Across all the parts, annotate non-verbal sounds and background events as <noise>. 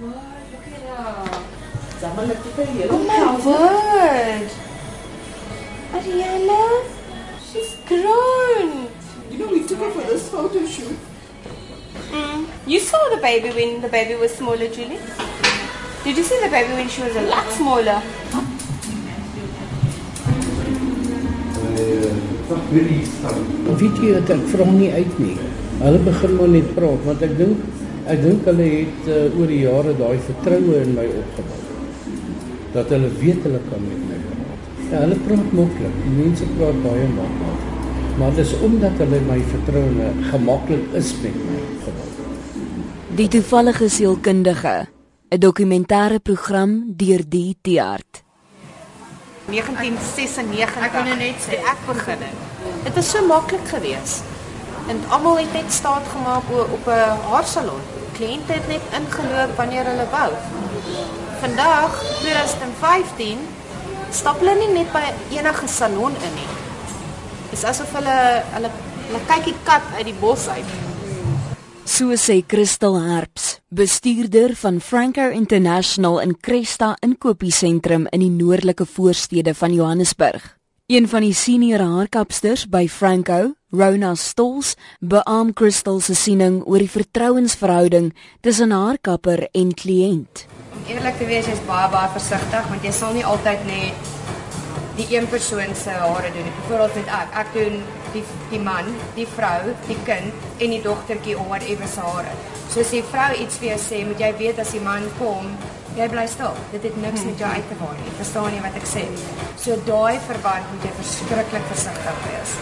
Oh my word. Ariana, she's grown. You know, we took her for this photo shoot. Mm. You saw the baby when the baby was smaller, Julie? Did you see the baby when she was a lot smaller? Weet jy dat ek vra nie uit nie. Hulle begin maar net praat want ek dink ek dink hulle het uh, oor die jare daai vertroue in my opgebou. Dat hulle weet hulle kan met my praat. Ja, hulle praat maklik. Mense praat baie maklik. Maar dis omdat hulle my vertroue gemaklik is met my gebou. Die toevallige sielkundige, 'n dokumentêre program deur die Tiaart. 1996 ek kon net sê ek begin het. Dit was so maklik geweest. En almal het net staat gemaak op 'n haarsalon. Kliënte het net ingeloop wanneer hulle wou. Vandag, 2015, stap hulle nie net by enige salon in nie. Dit is asof hulle hulle hulle kyk die kat uit die bos uit. So sê Christel Herps, bestuurder van Franco International in Cresta Inkopiesentrum in die noordelike voorstede van Johannesburg. Een van die senior haarkapsters by Franco, Rona Stols, beam Christel se siening oor die vertrouensverhouding tussen haarkapper en kliënt. Om eerlik te wees, jy's baie baie versigtig want jy sal nie altyd net die een persoon se hare doen. Byvoorbeeld met ek, ek doen die die man, die vrou, die kind en die dogtertjie of whatever se hare. So as die vrou iets vir jou sê, moet jy weet as die man kom, jy bly stil. Dit het niks met jou uit te maak nie. Verstaan jy wat ek sê? So daai verband moet jy verskriklik versigtig wees.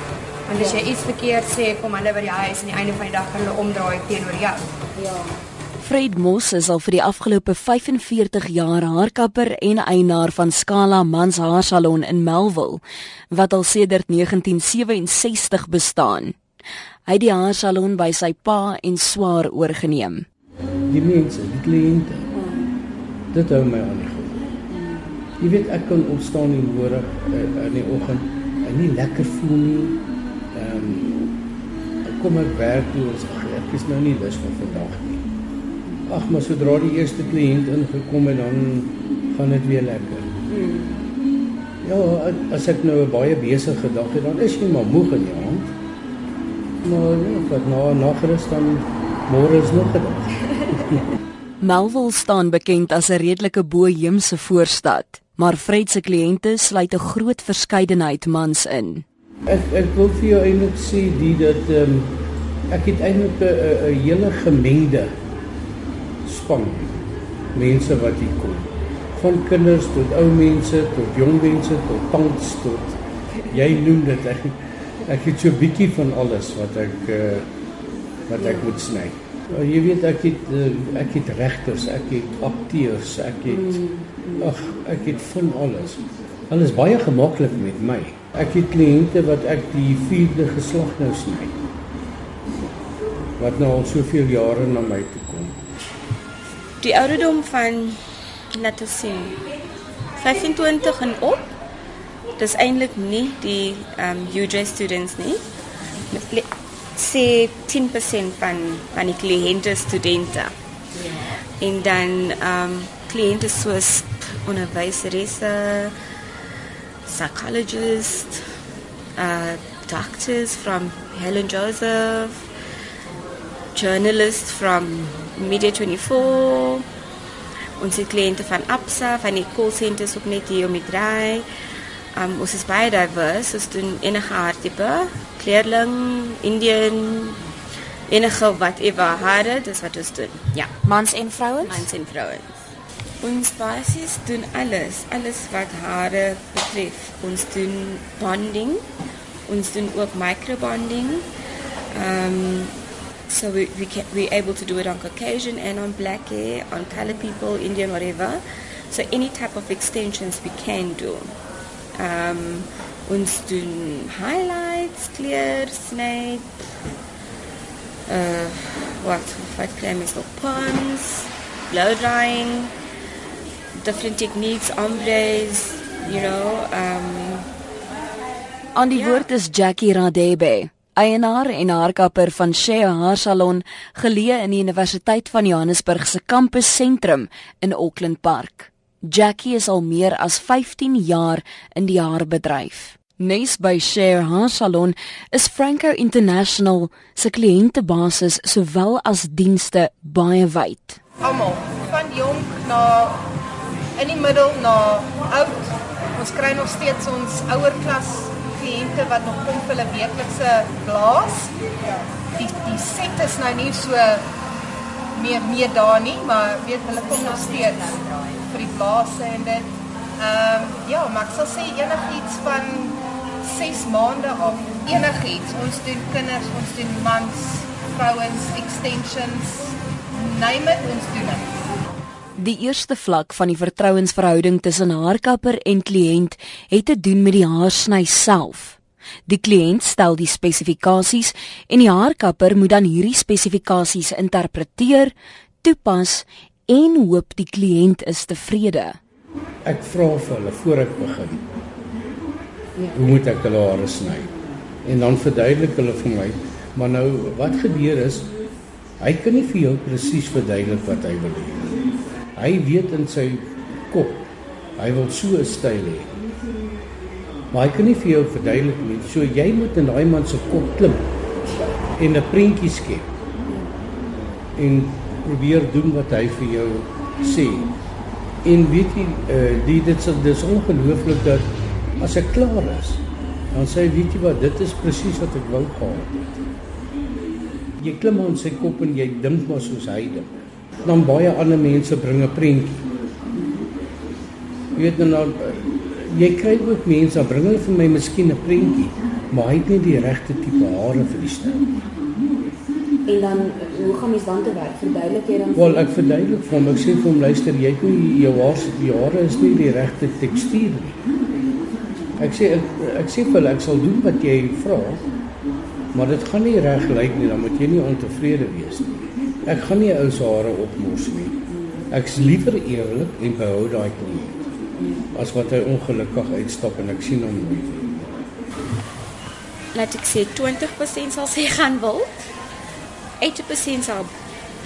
Want as jy iets verkeerd sê, kom hulle by die huis en die einde van die dag hulle omdraai teenoor jou. Ja. Fred Moss is al vir die afgelope 45 jaar haarkapper en eienaar van Scala Mans Haarsalon in Melville wat al sedert 1967 bestaan. Hy het die haarsalon by sy pa en swaar oorgeneem. Die mense, die kliënte. Dit hou my aan die gang. Jy weet ek kan opstaan in die môre uh, in die oggend en nie lekker voel nie. Ehm um, kom ek werk toe en sê ek is nou nie lus vir vandag nie. Ag maar sodra die eerste kliënt ingekom het dan gaan dit weer lekker. Ja, as ek nou 'n baie besige dag het, dan is jy maar moeg in die hand. Maar ja, wat na gerus dan môre is nog 'n dag. <laughs> Melville staan bekend as 'n redelike boheemse voorstad, maar Fred se kliënte sluit 'n groot verskeidenheid mans in. Ek ek wil vir jou eintlik sê die dat ehm um, ek het eintlik 'n hele gemengde span mense wat hier kom. Van kinders tot ou mense tot jong mense tot tanks tot jy noem dit ek ek het so 'n bietjie van alles wat ek uh, wat ek moet sny. Uh, jy weet ek het uh, ek het regters, ek het akteurs, ek het ag ek het van alles. Alles baie gemaklik met my. Ek het kliënte wat ek die vierde geslag nou sny. Wat nou al soveel jare na my toe kom. Die ouderdom van laat ons sien 25 en op. Dis eintlik nie die um UJ students nie. Sê 10% van van die kliënte studente. En dan um kliënte soos onderwyseresse, psychologists, uh doctors from Helen Joseph, journalists from Media 24, ons het kliënte van Absa, van die call centers ook net hier om die draai. Um, ons is baie divers, ons doen enige haartipe, kleerling, Indian, enige whatever hare, dis wat ons doen. Ja, Mans en vrouens? mans en vrouens. Ons basis doen alles, alles wat hare betref. Ons doen bonding, ons doen ook microbonding. Um, So we, we can, we're able to do it on Caucasian and on black hair, on colored people, Indian, whatever. So any type of extensions we can do. Um, ons doen highlights, clear, snake, uh, what, what claim is nog pons, blow drying, different techniques, ombres, you know, um, Aan die Ja. woord is Jackie Radebe. Eienaar en haarkapper van Shea Haar Salon, geleë in die Universiteit van Johannesburg se kampus sentrum in Auckland Park. Jackie is al meer as 15 jaar in die haarbedryf. Nes by Share Haar Salon is Franco International se kliëntebasis sowel as dienste baie wyd. Almal, van jong na in die middel na oud. Ons kry nog steeds ons ouer klas kliënte wat nog kom vir hulle weeklikse blaas. Die die set is nou nie so meer meer daar nie, maar weet hulle kom nog steeds vir die blaas en dit. Ehm um, ja, maar ek sal sê enigiets van 6 maande of enigiets. Ons doen kinders, ons doen mans, vrouens, extensions, name it, ons doen dit. Die eerste vlak van die vertrouensverhouding tussen haarkapper en kliënt het te doen met die haarsny self. Die kliënt stel die spesifikasies en die haarkapper moet dan hierdie spesifikasies interpreteer, toepas en hoop die kliënt is tevrede. Ek vra vir hulle voor ek begin. Hoe moet ek hulle hare sny? En dan verduidelik hulle vir my, maar nou wat gebeur is hy kan nie vir jou presies verduidelik wat hy wil hê. Hy weet in sy kop hy wil so 'n styl hê. Maar hy kan nie vir jou verduidelik nie. So jy moet in daai man se kop klim en 'n prentjie skep. En probeer doen wat hy vir jou sê. En weet jy, uh, die dit is dis ongelooflik dat as ek klaar is, dan sê hy weet jy wat, dit is presies wat ek wou gehad het. Jy klim aan sy kop en jy dink maar soos hy dink. Dan baie ander mense bring 'n prentjie. Jy weet nou dan jy kry ook mense, dan bring hulle vir my miskien 'n prentjie, maar hy het nie die regte tipe hare vir die styl. En dan hoe gaan mens dan te werk? Verduidelik jy dan? Wel, ek verduidelik vir hom, ek sê vir hom luister, jy het nie jou hare, die hare is nie die regte tekstuur nie. Ek sê ek, ek sê vir hulle ek sal doen wat jy vra, maar dit gaan nie reg lyk nie, dan moet jy nie ontevrede wees nie. Ek gaan nie ou se hare opmors nie. Ek's liever eerlik en behou daai kliënt as wat hy ongelukkig uitstap en ek sien hom weer. Laat ek sê 20% sal sê gaan wil. 80% sal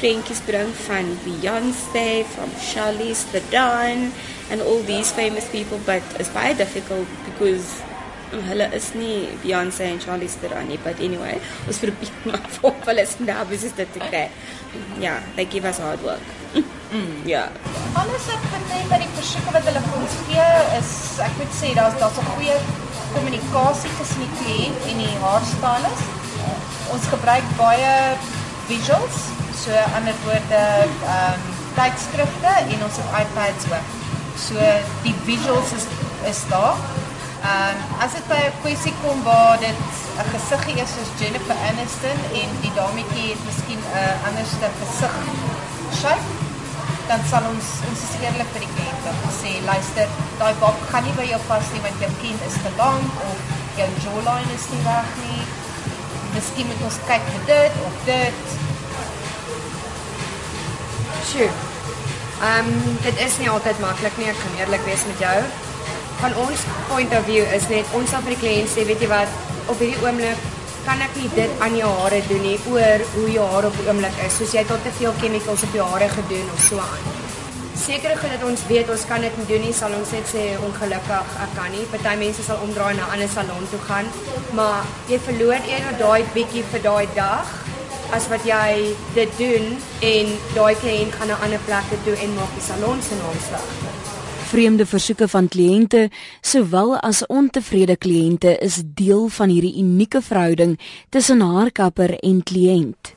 prentjies bring van Beyoncé, from Charlize Theron and all these famous people but it's very difficult because hulle is nie Beyoncé en Charlize Theron nie but anyway <laughs> ons probeer maar <laughs> vir hulle is nou besig dit te kry. Ja, they give us hard work. <laughs> Mm, ja. Alles wat betref by die versoeke wat hulle vir ons gee is ek moet sê daar's daar's 'n goeie kommunikasie tussen die kliënt en die haarstylist. Ons gebruik baie visuals, so ander woorde ehm um, tydskrifte en ons het iPads ook. So die visuals is is daar. Ehm um, as dit by 'n kwessie kom waar dit 'n gesiggie is soos Jennifer Aniston en die dametjie het miskien 'n uh, anderste gesig shape dan sal ons ons is eerlik vir die kliënt om te sê luister daai bok gaan nie by jou pas nie want jou kind is te lank of jou jawline is nie reg nie miskien moet ons kyk vir dit of dit Sjoe. Ehm um, dit is nie altyd maklik nie, ek kan eerlik wees met jou. Van ons point of view is net ons sal vir die kliënt sê, weet jy wat, op hierdie oomblik kan ek nie dit aan jou hare doen nie oor hoe jou hare op die oomblik is. Soos jy tot te veel chemicals op jou hare gedoen of so aan. Seker goed dat ons weet ons kan dit nie doen nie, sal ons net sê ongelukkig ek kan nie. Party mense sal omdraai na 'n ander salon toe gaan, maar jy verloor eerder daai bietjie vir daai dag as wat jy dit doen en daai kliënt gaan na 'n ander plek toe en maak die salon se naam sleg. Vreemde versoeke van kliënte sowel as ontevrede kliënte is deel van hierdie unieke verhouding tussen haarkapper en kliënt.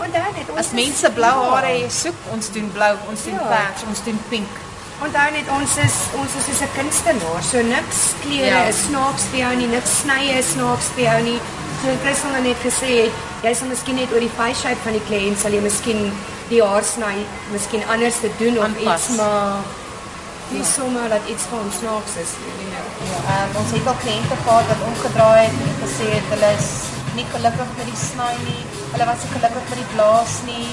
Onthou net as mense blou hare soek, ons doen blou, ons doen Ja. pers, ons doen pink. Onthou net ons is ons is soos 'n kunstenaar. So niks kleure Ja. is snaaks vir jou nie, niks snye is snaaks vir jou nie. So Christel het net gesê het, jy sal miskien net oor die face shape van die kliënt sal jy miskien die haarsny miskien anders te doen of Aanpas. iets maar nie sommer dat iets van snaaks is nie. nou. Ehm ons het al kliënte gehad wat omgedraai het en gesê het hulle is nie gelukkig met die sny nie. Hulle was nie gelukkig met die blaas nie.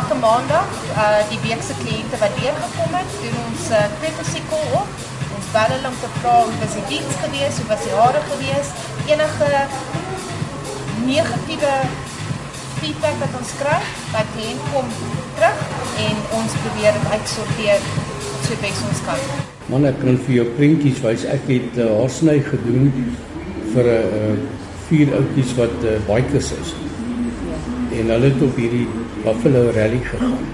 Elke maandag, uh die week se kliënte wat deurgekom het, doen ons 'n uh, courtesy call op. Ons bel hulle om te vra hoe was die diens gewees, hoe was die hare gewees, enige negatiewe feedback wat ons kry, dat kliënt kom terug en ons probeer dit uitsorteer so bes ons kan. Man ek kan vir jou prentjies wys. Ek het uh, haarsny gedoen vir 'n uh, vier ouetjies wat uh, bikers is. En hulle het op hierdie Buffalo Rally gegaan.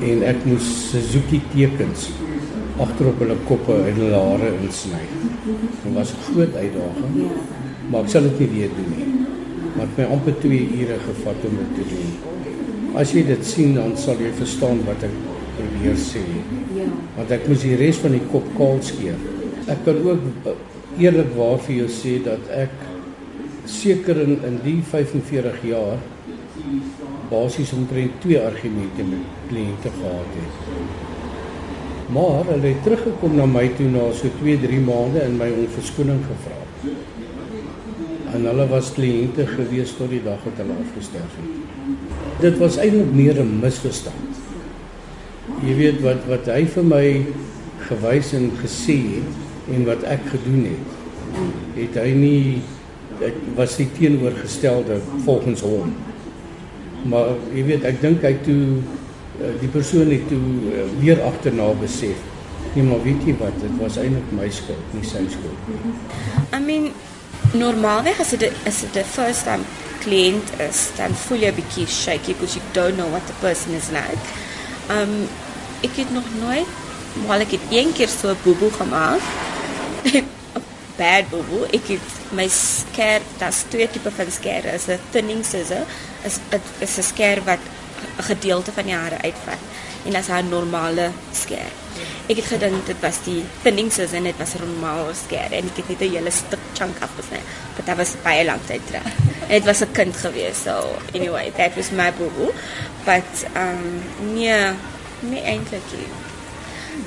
En ek moes Suzuki tekens agterop hulle koppe en hulle hare insny. Dit was 'n groot uitdaging. Maar ek sal dit nie weer doen nie. Maar het my amper 2 ure gevat om dit te doen. As jy dit sien dan sal jy verstaan wat ek probeer sê. Ja. Want ek moes die res van die kop kaal skeer. Ek kan ook uh, eerlikwaar vir jou sê dat ek seker in in die 45 jaar basies omtrent twee argumente met kliënte gehad het. Maar hulle het teruggekom na my toe na so 2-3 maande en my om verskoning gevra. En hulle was kliënte gewees tot die dag dat hulle afgestorf het. Dit was eintlik meer 'n misverstand. Jy weet wat wat hy vir my gewys en gesê het en wat ek gedoen het. Het hy nie ek was die teenoorgestelde volgens hom. Maar jy weet ek dink hy toe eh, die persoon het toe eh, weer agterna besef. Nee, maar weet jy wat, dit was eintlik my skuld, nie sy skuld nie. I mean, normaalweg as dit as dit 'n first time cliënt is, dan voel jy 'n bietjie shaky because you don't know what the person is like. Um ek het nog nooit, maar ek het een keer so 'n boeboe gemaak. <laughs> 'n Bad boeboe. Ek het my sker, daar's twee tipe van skere. Is 'n thinning scissor, is dit is 'n sker wat 'n gedeelte van die hare uitvat en as 'n normale sker. Ek het gedink dit was die thinning en dit was 'n normale sker en ek het net 'n hele stuk chunk afgesny. Maar dit was baie lank tyd terug. En dit was 'n kind gewees. So anyway, that was my boo. But um nee, nie eintlik nie.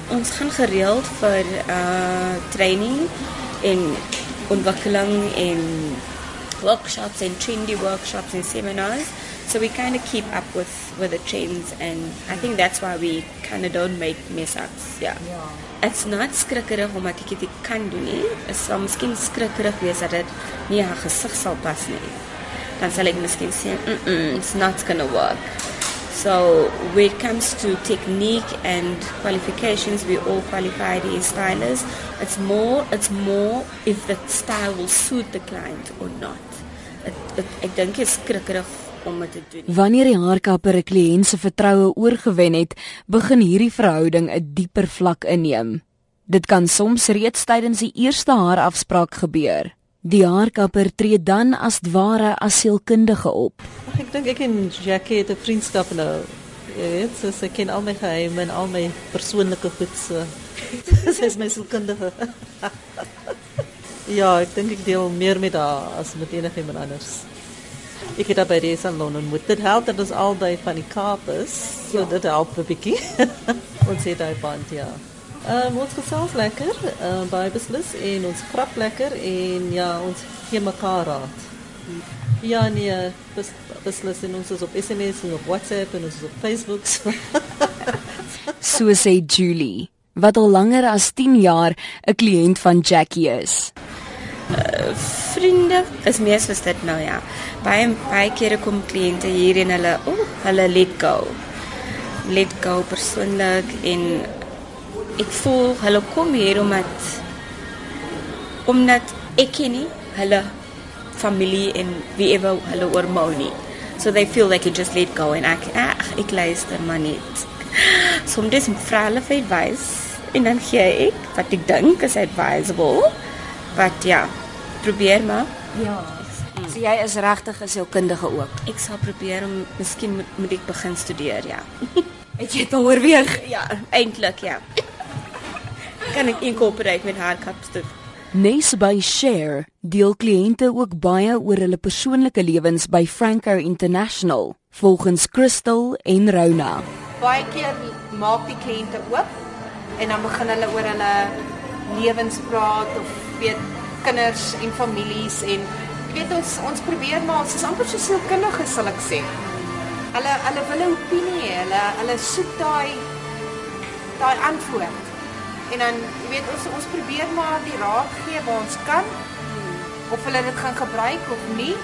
Ons gaan gereeld vir uh training en ontwikkeling en workshops and trendy workshops and seminars. So we kind of keep up with with the trends, and I think that's why we kind of don't make mess ups. Yeah. It's not skrikkerig omdat ek dit kan doen nie. Dit sal miskien skrikkerig wees dat dit nie haar gesig sal pas nie. Dan sal ek miskien sê, mm, -mm it's not going to work. So when it comes to technique and qualifications, we all qualified as stylists. It's more, it's more if the style will suit the client or not. It, it, ek dink is skrikkerig om dit te doen. Wanneer die haarkapper 'n kliënt se vertroue oorgewen het, begin hierdie verhouding 'n dieper vlak inneem. Dit kan soms reeds tydens die eerste haarafspraak gebeur. Die haarkapper tree dan as ware as sielkundige op. Ag, ek dink ek en Jackie het 'n vriendskap nou. Jy weet, so sy ken al my geheime en al my persoonlike goed so. <laughs> sy is my sielkundige. <laughs> ja, ek dink ek deel meer met haar as met enigiemand anders. Ek het by die salon ontmoet. Dit help dat ons albei van die Kaap is. So ja. dit help 'n bietjie. <laughs> ons het daai band ja. Ehm um, ons gesels lekker, ehm uh, baie beslis en ons grap lekker en ja, ons gee mekaar raad. Ja nee, bes, beslis en ons is op SMS en op WhatsApp en ons is op Facebook. So. <laughs> So sê Julie, wat al langer as 10 jaar 'n kliënt van Jackie is. Vriende is meestal dit nou ja. Baie baie kere kom kliënte hier en hulle, o, oh, hulle let go. Let go persoonlik en ek voel hulle kom hier omdat omdat ek ken nie hulle familie en wie ever hulle oormou nie. So they feel they can just let go and ek ag ek luister maar net. Soms vra hulle vir advice en dan gee ek wat ek dink is advisable. But ja, probeer maar. Ja. So jy is regtig 'n sielkundige ook. Ek sal probeer om miskien moet, moet ek begin studeer, ja. <laughs> Het jy dit al oorweeg? Ja, eintlik ja. kan ek incorporate met haarkaps doen. Nes by Share deel kliënte ook baie oor hulle persoonlike lewens by Franco International, volgens Crystal en Rona. Baie keer maak die kliënte oop en dan begin hulle oor hulle lewens praat of weet kinders en families en jy weet ons ons probeer maar ons is amper so sielkundige sal ek sê. Hulle hulle wil 'n opinie hulle hulle soek daai daai antwoord. En dan jy weet ons ons probeer maar die raad gee waar ons kan of hulle dit gaan gebruik of nie.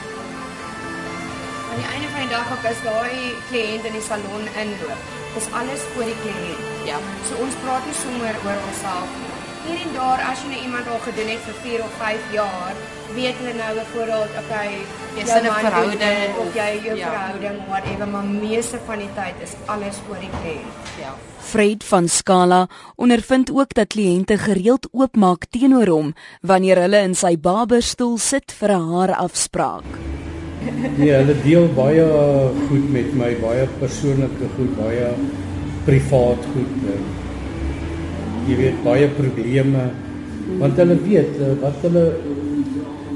aan die einde van die dag ook as daai kliënt in die salon inloop, is alles vir die kliënt. Ja. So ons praat nie sommer oor onsself nie. Hier en daar as jy nou iemand al gedoen het vir 4 of 5 jaar, weet hulle nou byvoorbeeld okay, Jy's jou in 'n verhouding of of- jy jou ja. verhouding whatever, maar meeste van die tyd is alles oor die kliënt. Ja. Fred van Scala ondervind ook dat kliënte gereeld oopmaak teenoor hom wanneer hulle in sy barberstoel sit vir 'n haarafspraak. Nee, <laughs> hulle deel baie goed met my, baie persoonlike goed, baie privaat goed. eh, Jy weet baie probleme want hulle weet eh, wat hulle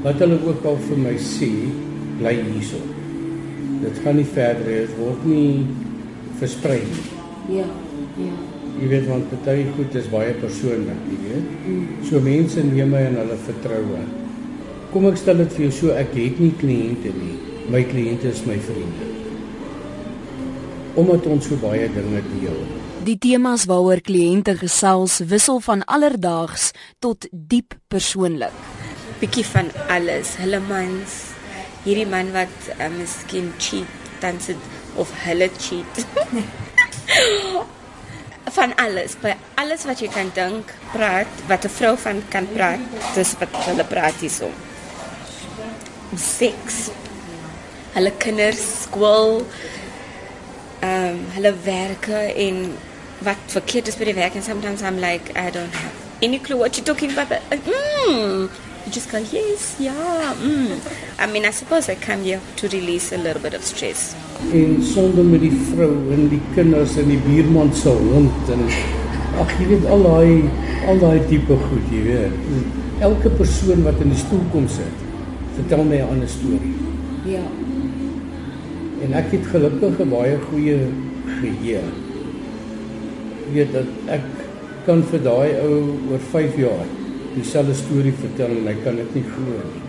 wat hulle ook al vir my sê, bly hierso. Dit gaan nie verder dit word nie versprei nie. Ja. Ja. Jy weet want party goed is baie persoonlik, jy weet. So mense neem my in hulle vertroue. Kom ek stel dit vir jou so, ek het nie kliënte nie. My kliënte is my vriende. Omdat ons so baie dinge deel. Die temas waaroor kliënte gesels wissel van alledaags tot diep persoonlik. bietjie van alles. Hulle mans, hierdie man wat uh, miskien cheat, dan sit of hulle cheat. <laughs> van alles, by alles wat jy kan dink, praat wat 'n vrou van kan praat, dis wat hulle praat hierso. Seks. Hulle kinders, skool, ehm um, hulle werke en wat verkeerd is by die werk and sometimes I'm like I don't have any clue what you're talking about. But, like, mm, you just go yes, yeah. Mm. I mean, I suppose I come here to release a little bit of stress. En sonde met die vrou en die kinders en die buurman se hond en ag jy weet al daai al daai tipe goed, jy weet. Elke persoon wat in die stoel kom sit, vertel my 'n ander storie. Ja. En ek het gelukkig 'n baie goeie geheue. Weet dat ek kan vir daai ou oor 5 jaar dieselfde storie vertel en hy kan dit nie glo nie.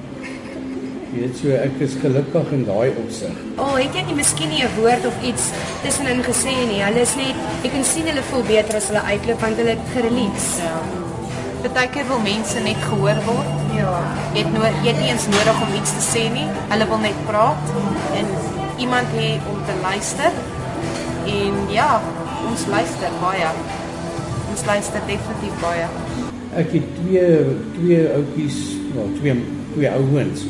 Jy weet so ek is gelukkig in daai opsig. Al oh, het jy nie miskien nie 'n woord of iets tussenin gesê nie. Hulle is net jy kan sien hulle voel beter as hulle uitloop want hulle het gerelease. Ja. Partykeer wil mense net gehoor word. Ja. Jy het nooit jy het nie eens nodig om iets te sê nie. Hulle wil net praat en iemand hê om te luister. En ja, ons luister baie. Ons luister definitief baie. Ek het twee twee ouetjies, wel twee twee ouens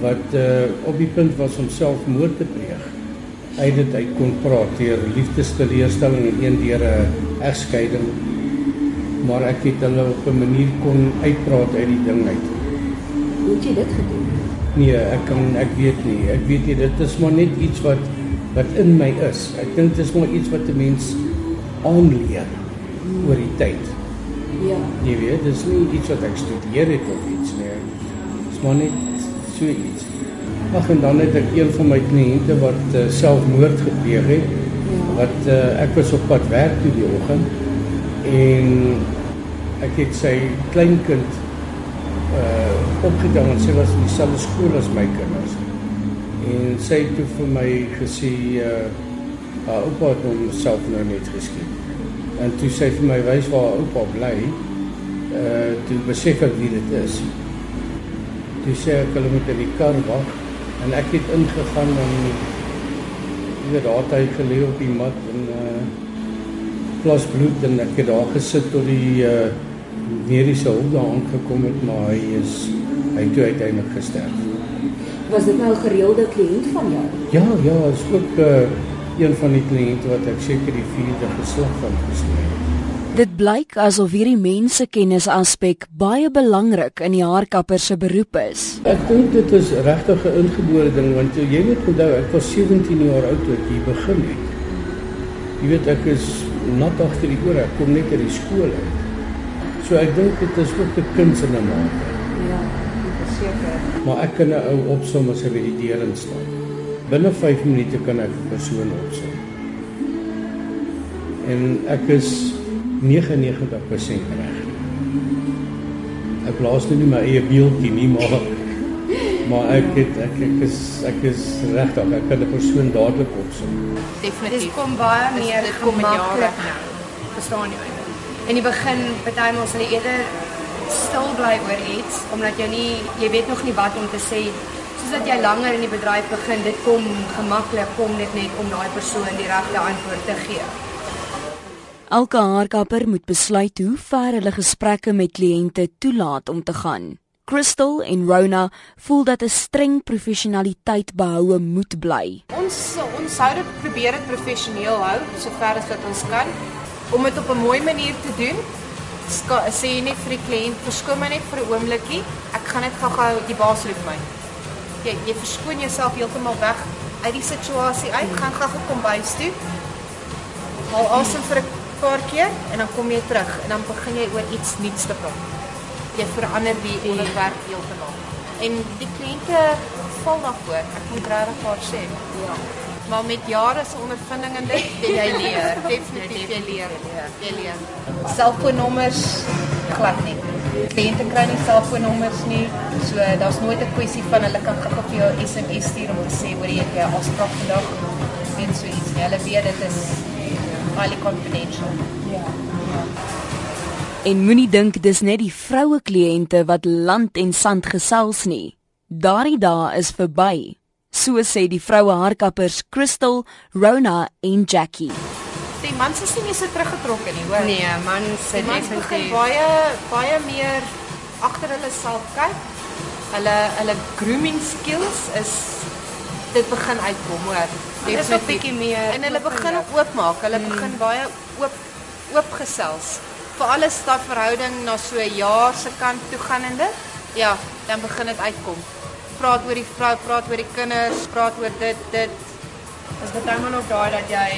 wat uh op die punt was om selfmoord te pleeg. Uit dit uit kon praat deur liefdesteleurstelling en een deur 'n egskeiding. Maar ek het hulle op 'n manier kon uitpraat uit die ding uit. Hoe het jy dit gedoen? Nee, ek kan ek weet nie. Ek weet nie dit is maar net iets wat wat in my is. Ek dink dit is maar iets wat 'n mens aanleer oor die tyd. Ja. Jy weet, dis nie iets wat ek studeer het of iets nie. Dis maar net so iets. Ag en dan het ek een van my kliënte wat uh, selfmoord gepleeg het. Wat uh, ek was op pad werk toe die oggend en ek het sy kleinkind uh opgedag en sy was in dieselfde skool as my kinders. En sy het toe vir my gesê uh haar oupa het hom self nou net geskiet. En toe sy vir my wys waar haar oupa bly, uh toe besef ek wie dit is. Toe sê ek hulle moet in die kar wag en ek het ingegaan en jy weet daar het hy gelê op die mat en uh plas bloed en ek het daar gesit tot die uh mediese hulp daar aangekom het maar hy is hy toe uiteindelik gesterf. Was dit nou 'n gereelde kliënt van jou? Ja, ja, is ook uh een van die kliënte wat ek seker die vierde geslag van gesien het. Dit blyk asof hierdie mensekennis aspek baie belangrik in die haarkapper se beroep is. Ek dink dit is regtig 'n ingebore ding want jy moet onthou ek was 17 jaar oud toe ek hier begin het. Jy weet ek is nat agter die ore, ek kom net uit die skool uit. So ek dink dit is ook 'n kuns in 'n mate. Ja, verseker. Maar ek kan 'n ou opsom as hy by die deur instaan. Binne 5 minute kan ek 'n persoon opsom. En ek is 99% reg. Ek blaas nou nie my eie beeldjie nie, maar maar ek het ek ek is ek is regtig, ek kan 'n persoon dadelik opsom. Dit Definitief. kom baie meer dit kom met jare. nou. Verstaan jy? In die begin partymal sal jy eerder stil bly oor iets omdat jy nie jy weet nog nie wat om te sê. soos dat jy langer in die bedryf begin, dit kom gemaklik, kom dit net om daai persoon die regte antwoord te gee. Elke haarkapper moet besluit hoe ver hulle gesprekke met kliënte toelaat om te gaan. Crystal en Rona voel dat 'n streng professionaliteit behoue moet bly. Ons ons sou dit probeer dit professioneel hou sover as wat ons kan om dit op 'n mooi manier te doen. Sê net vir die kliënt, verskoon my net vir 'n oombliekie. Ek gaan net gou-gou die baas roep my. Jy jy verskoon jouself heeltemal weg uit die situasie uit. Gaan gou-gou kom bys toe. Haal asem vir 'n paar keer en dan kom jy terug en dan begin jy oor iets nuuts te praat. Jy verander die onderwerp heeltemal. En die kliënte val daarvoor. Ek moet regtig vir sê. Ja. Maar met jare se ondervinding in dit, jy leer, <laughs> definitief jy leer, jy leer. Selfoonnommers glad nie. Kliënte kry nie selfoonnommers nie. So daar's nooit 'n kwessie van hulle kan gou vir jou SMS stuur om te sê hoor jy 'n afspraak vandag. Net so iets. Hulle weet dit is highly confidential. Ja. En moenie dink dis net die vroue kliënte wat land en sand gesels nie. Daardie dae is verby. So sê die vroue haarkappers Crystal, Rona en Jackie. Die mans is nie meer so teruggetrokke nie, hoor. Nee, mans begin definitief baie baie meer agter hulle self kyk. Hulle hulle grooming skills is dit begin uitkom, hoor. Dit is ook bietjie meer en hulle begin ook oopmaak. Hulle begin baie oop oop gesels. Vir alles daai verhouding na so 'n jaar se kant toe gaanende. Ja, dan begin dit uitkom. Praat oor die vrou, praat oor die kinders, praat oor dit dit. Dis baie maar nog daai dat jy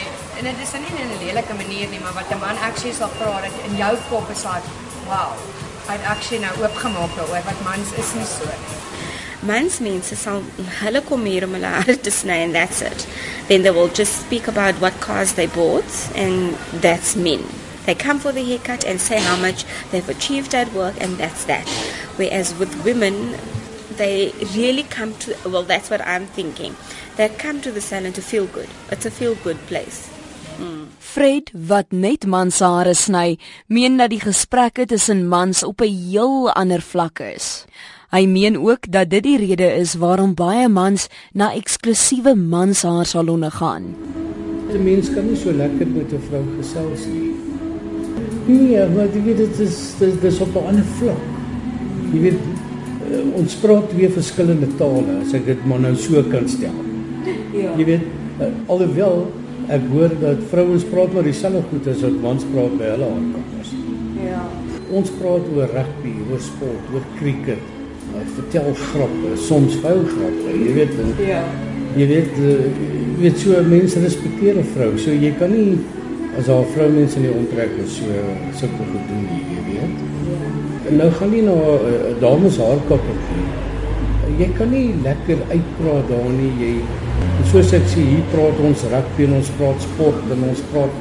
en dit is nie in 'n lelike manier nie, maar wat 'n man actually sal vra dat in jou kop is like, wow, hy't actually nou oopgemaak daaroor wat mans is nie so nie. Mans mense sal hulle kom hier om hulle hare te sny and that's it. Then they will just speak about what cars they bought and that's men. They come for the haircut and say how much they've achieved at work and that's that. Whereas with women they really come to well that's what I'm thinking. They come to the salon to feel good. It's a feel good place. Fred wat net mans hare sny, meen dat die gesprekke tussen mans op 'n heel ander vlak is. Hy meen ook dat dit die rede is waarom baie mans na eksklusiewe manshaarsalonne gaan. 'n Mens kan nie so lekker met 'n vrou gesels nie. Nee, maar jy weet dit is dit, is op 'n ander vlak. Jy weet ons praat twee verskillende tale as ek dit maar nou so kan stel. Ja. Jy weet uh, alhoewel ek hoor dat vrouens praat maar dieselfde goed as wat mans praat by hulle haarkappers. Ja. Ons praat oor rugby, oor sport, oor cricket. Uh, vertel grappe, soms vuil grappe. Jy weet ja. Jy weet uh, jy weet so mense respekteer 'n vrou. So jy kan nie as haar vrou mense in die omtrek is so sulke goed doen nie, jy weet. Ja. En nou gaan nie na 'n uh, dames haarkapper nie. Jy kan nie lekker uitpraat daar nie. Jy soos ek sê, hier praat ons rugby en ons praat sport en ons praat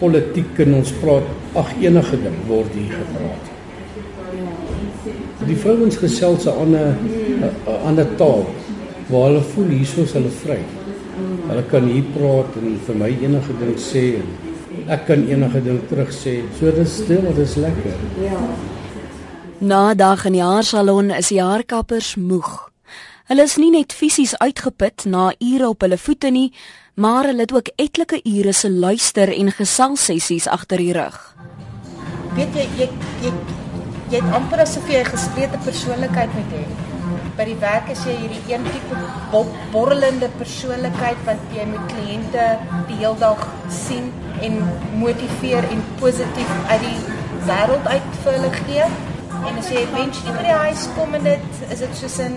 politiek en ons praat ag enige ding word hier gepraat. Die vrouens gesels 'n ander 'n ander taal waar hulle voel hierso is hulle vry. Hulle kan hier praat en vir my enige ding sê en ek kan enige ding terug sê. So dis stil, dit is lekker. Na 'n dag in die haarsalon is die haarkappers moeg. Hulle is nie net fisies uitgeput na ure op hulle voete nie, maar hulle het ook etlike ure se luister en geselsessies agter die rug. Weet jy jy jy jy het amper asof jy 'n gesplete persoonlikheid moet hê. By die werk is jy hierdie een tipe bo- borrelende persoonlikheid wat jy met kliënte die hele dag sien en motiveer en positief uit die wêreld uit vir hulle gee. En as jy eventually by die huis kom en dit is dit soos 'n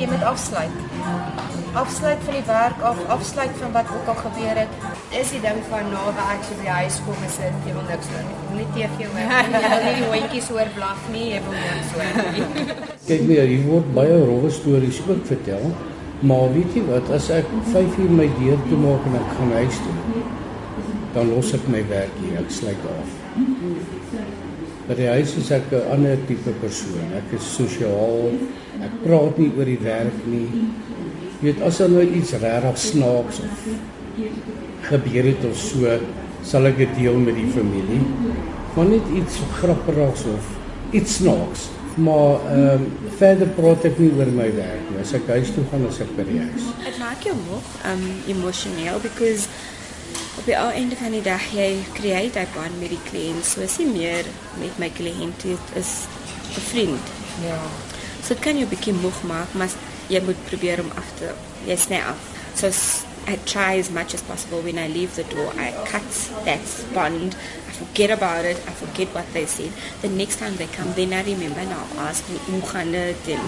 jy moet afsluit. Afsluit van die werk af, afsluit van wat ook al gebeur het. Dis die ding van na werk so by die huis kom is dit jy wil niks doen nie. Jy wil nie TV hoor nie. <laughs> Jy wil nie die hondjies hoor blaf nie. Jy wil niks hoor nie. <laughs> Kyk meer, hier word baie rowwe stories ook vertel. Maar weet jy wat, as ek 5 uur my deur toe maak en ek gaan huis toe, dan los ek my werk hier, ek sluit af. By die huis is ek 'n ander tipe persoon. Ek is sosiaal. Ek praat nie oor die werk nie. Jy weet as daar nou iets regtig snaaks of gebeur het of so, sal ek dit deel met die familie. Maar net iets grappigs of iets snaaks Maar ehm um, verder praat ek nie oor my werk nie. As ek huis toe gaan, as ek by die huis. Dit maak jou moeg, um emosioneel because op die einde van die dag jy create daai band met die kliënt. So as jy meer met my kliënt is 'n vriend. Ja. So dit kan jou 'n bietjie moeg maak, maar jy moet probeer om af te jy sny af. So I try as much as possible when I leave the door. I cut that bond. I forget about it. I forget what they said. The next time they come, then I remember now. Ask me, hoe gaan dit en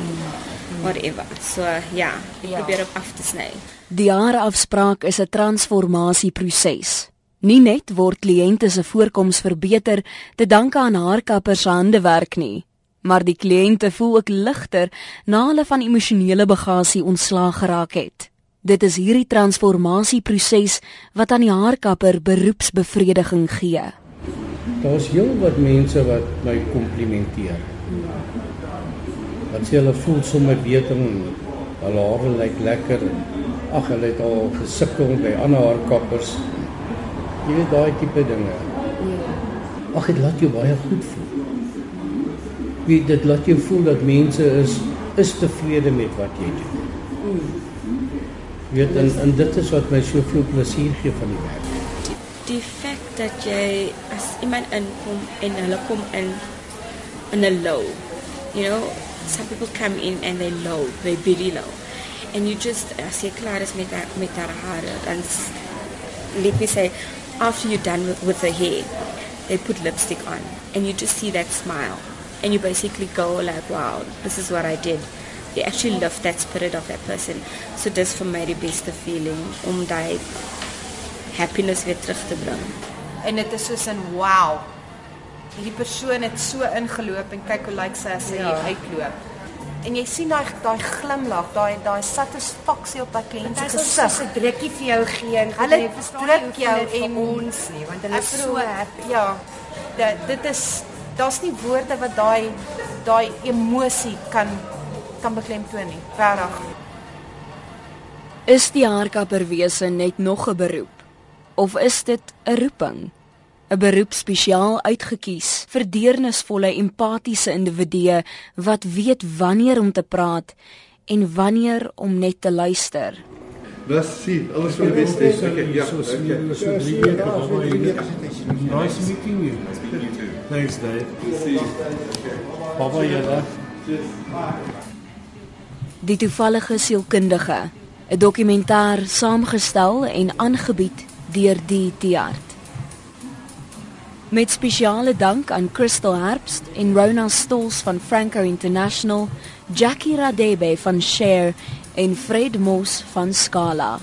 whatever. So ja, ek Ja. probeer op af te sny. Die jaarafspraak is 'n transformasieproses. Nie net word kliënte se voorkoms verbeter te danke aan haarkappers se handewerk nie, maar die kliënte voel ook ligter na hulle van emosionele bagasie ontslaag geraak het. Dit is hierdie transformasieproses wat aan die haarkapper beroepsbevrediging gee. Daar's heel wat mense wat my komplimenteer. Wat sê hulle voel sommer beter en hulle hare lyk lekker. Ag, hulle het al gesukkel by ander haarkappers. Jy weet daai tipe dinge. Ag, dit laat jou baie goed voel. Wie dit laat jou voel dat mense is is tevrede met wat jy doen. Weet en, en dit is wat my soveel plesier gee van die werk. Die feit dat jy as iemand inkom en in in 'n low. You know, some people come in and they low, they really low. And you just as jy klaar is met haar, met haar hare, dan let me say after you're done with, with the hair, they put lipstick on and you just see that smile and you basically go like wow, this is what I did. You actually lift that spirit of that person. So dis vir my die beste feeling om daai happiness weer terug te bring. En dit is soos 'n wow. Hierdie persoon het so ingeloop en kyk hoe lyk sy as sy Ja. uitloop. En jy sien daai daai glimlag, daai daai satisfaksie op daai kliënt se gesig. 'n drukkie vir jou gee en Hulle jy verstaan druk jou en- ons nie want hulle is so happy. Ja. Dit dit is daar's nie woorde wat daai daai emosie kan kan beklemtoon nie. Regtig. Is die haarkapperwese net nog 'n beroep of is dit 'n roeping? 'n Beroep spesiaal uitgekies vir deernisvolle empatiese individue wat weet wanneer om te praat en wanneer om net te luister. Dis sien, alles vir die beste. Okay, ja. So so drie weke baba hier. Nice meeting you. Thanks, Dave. Baba julle. Die toevallige sielkundige, 'n dokumentêr saamgestel en aangebied deur die Tiart. Met spesiale dank aan Crystal Herbst en Rona Stols van Franco International, Jackie Radebe van Share en Fred Moss van Scala.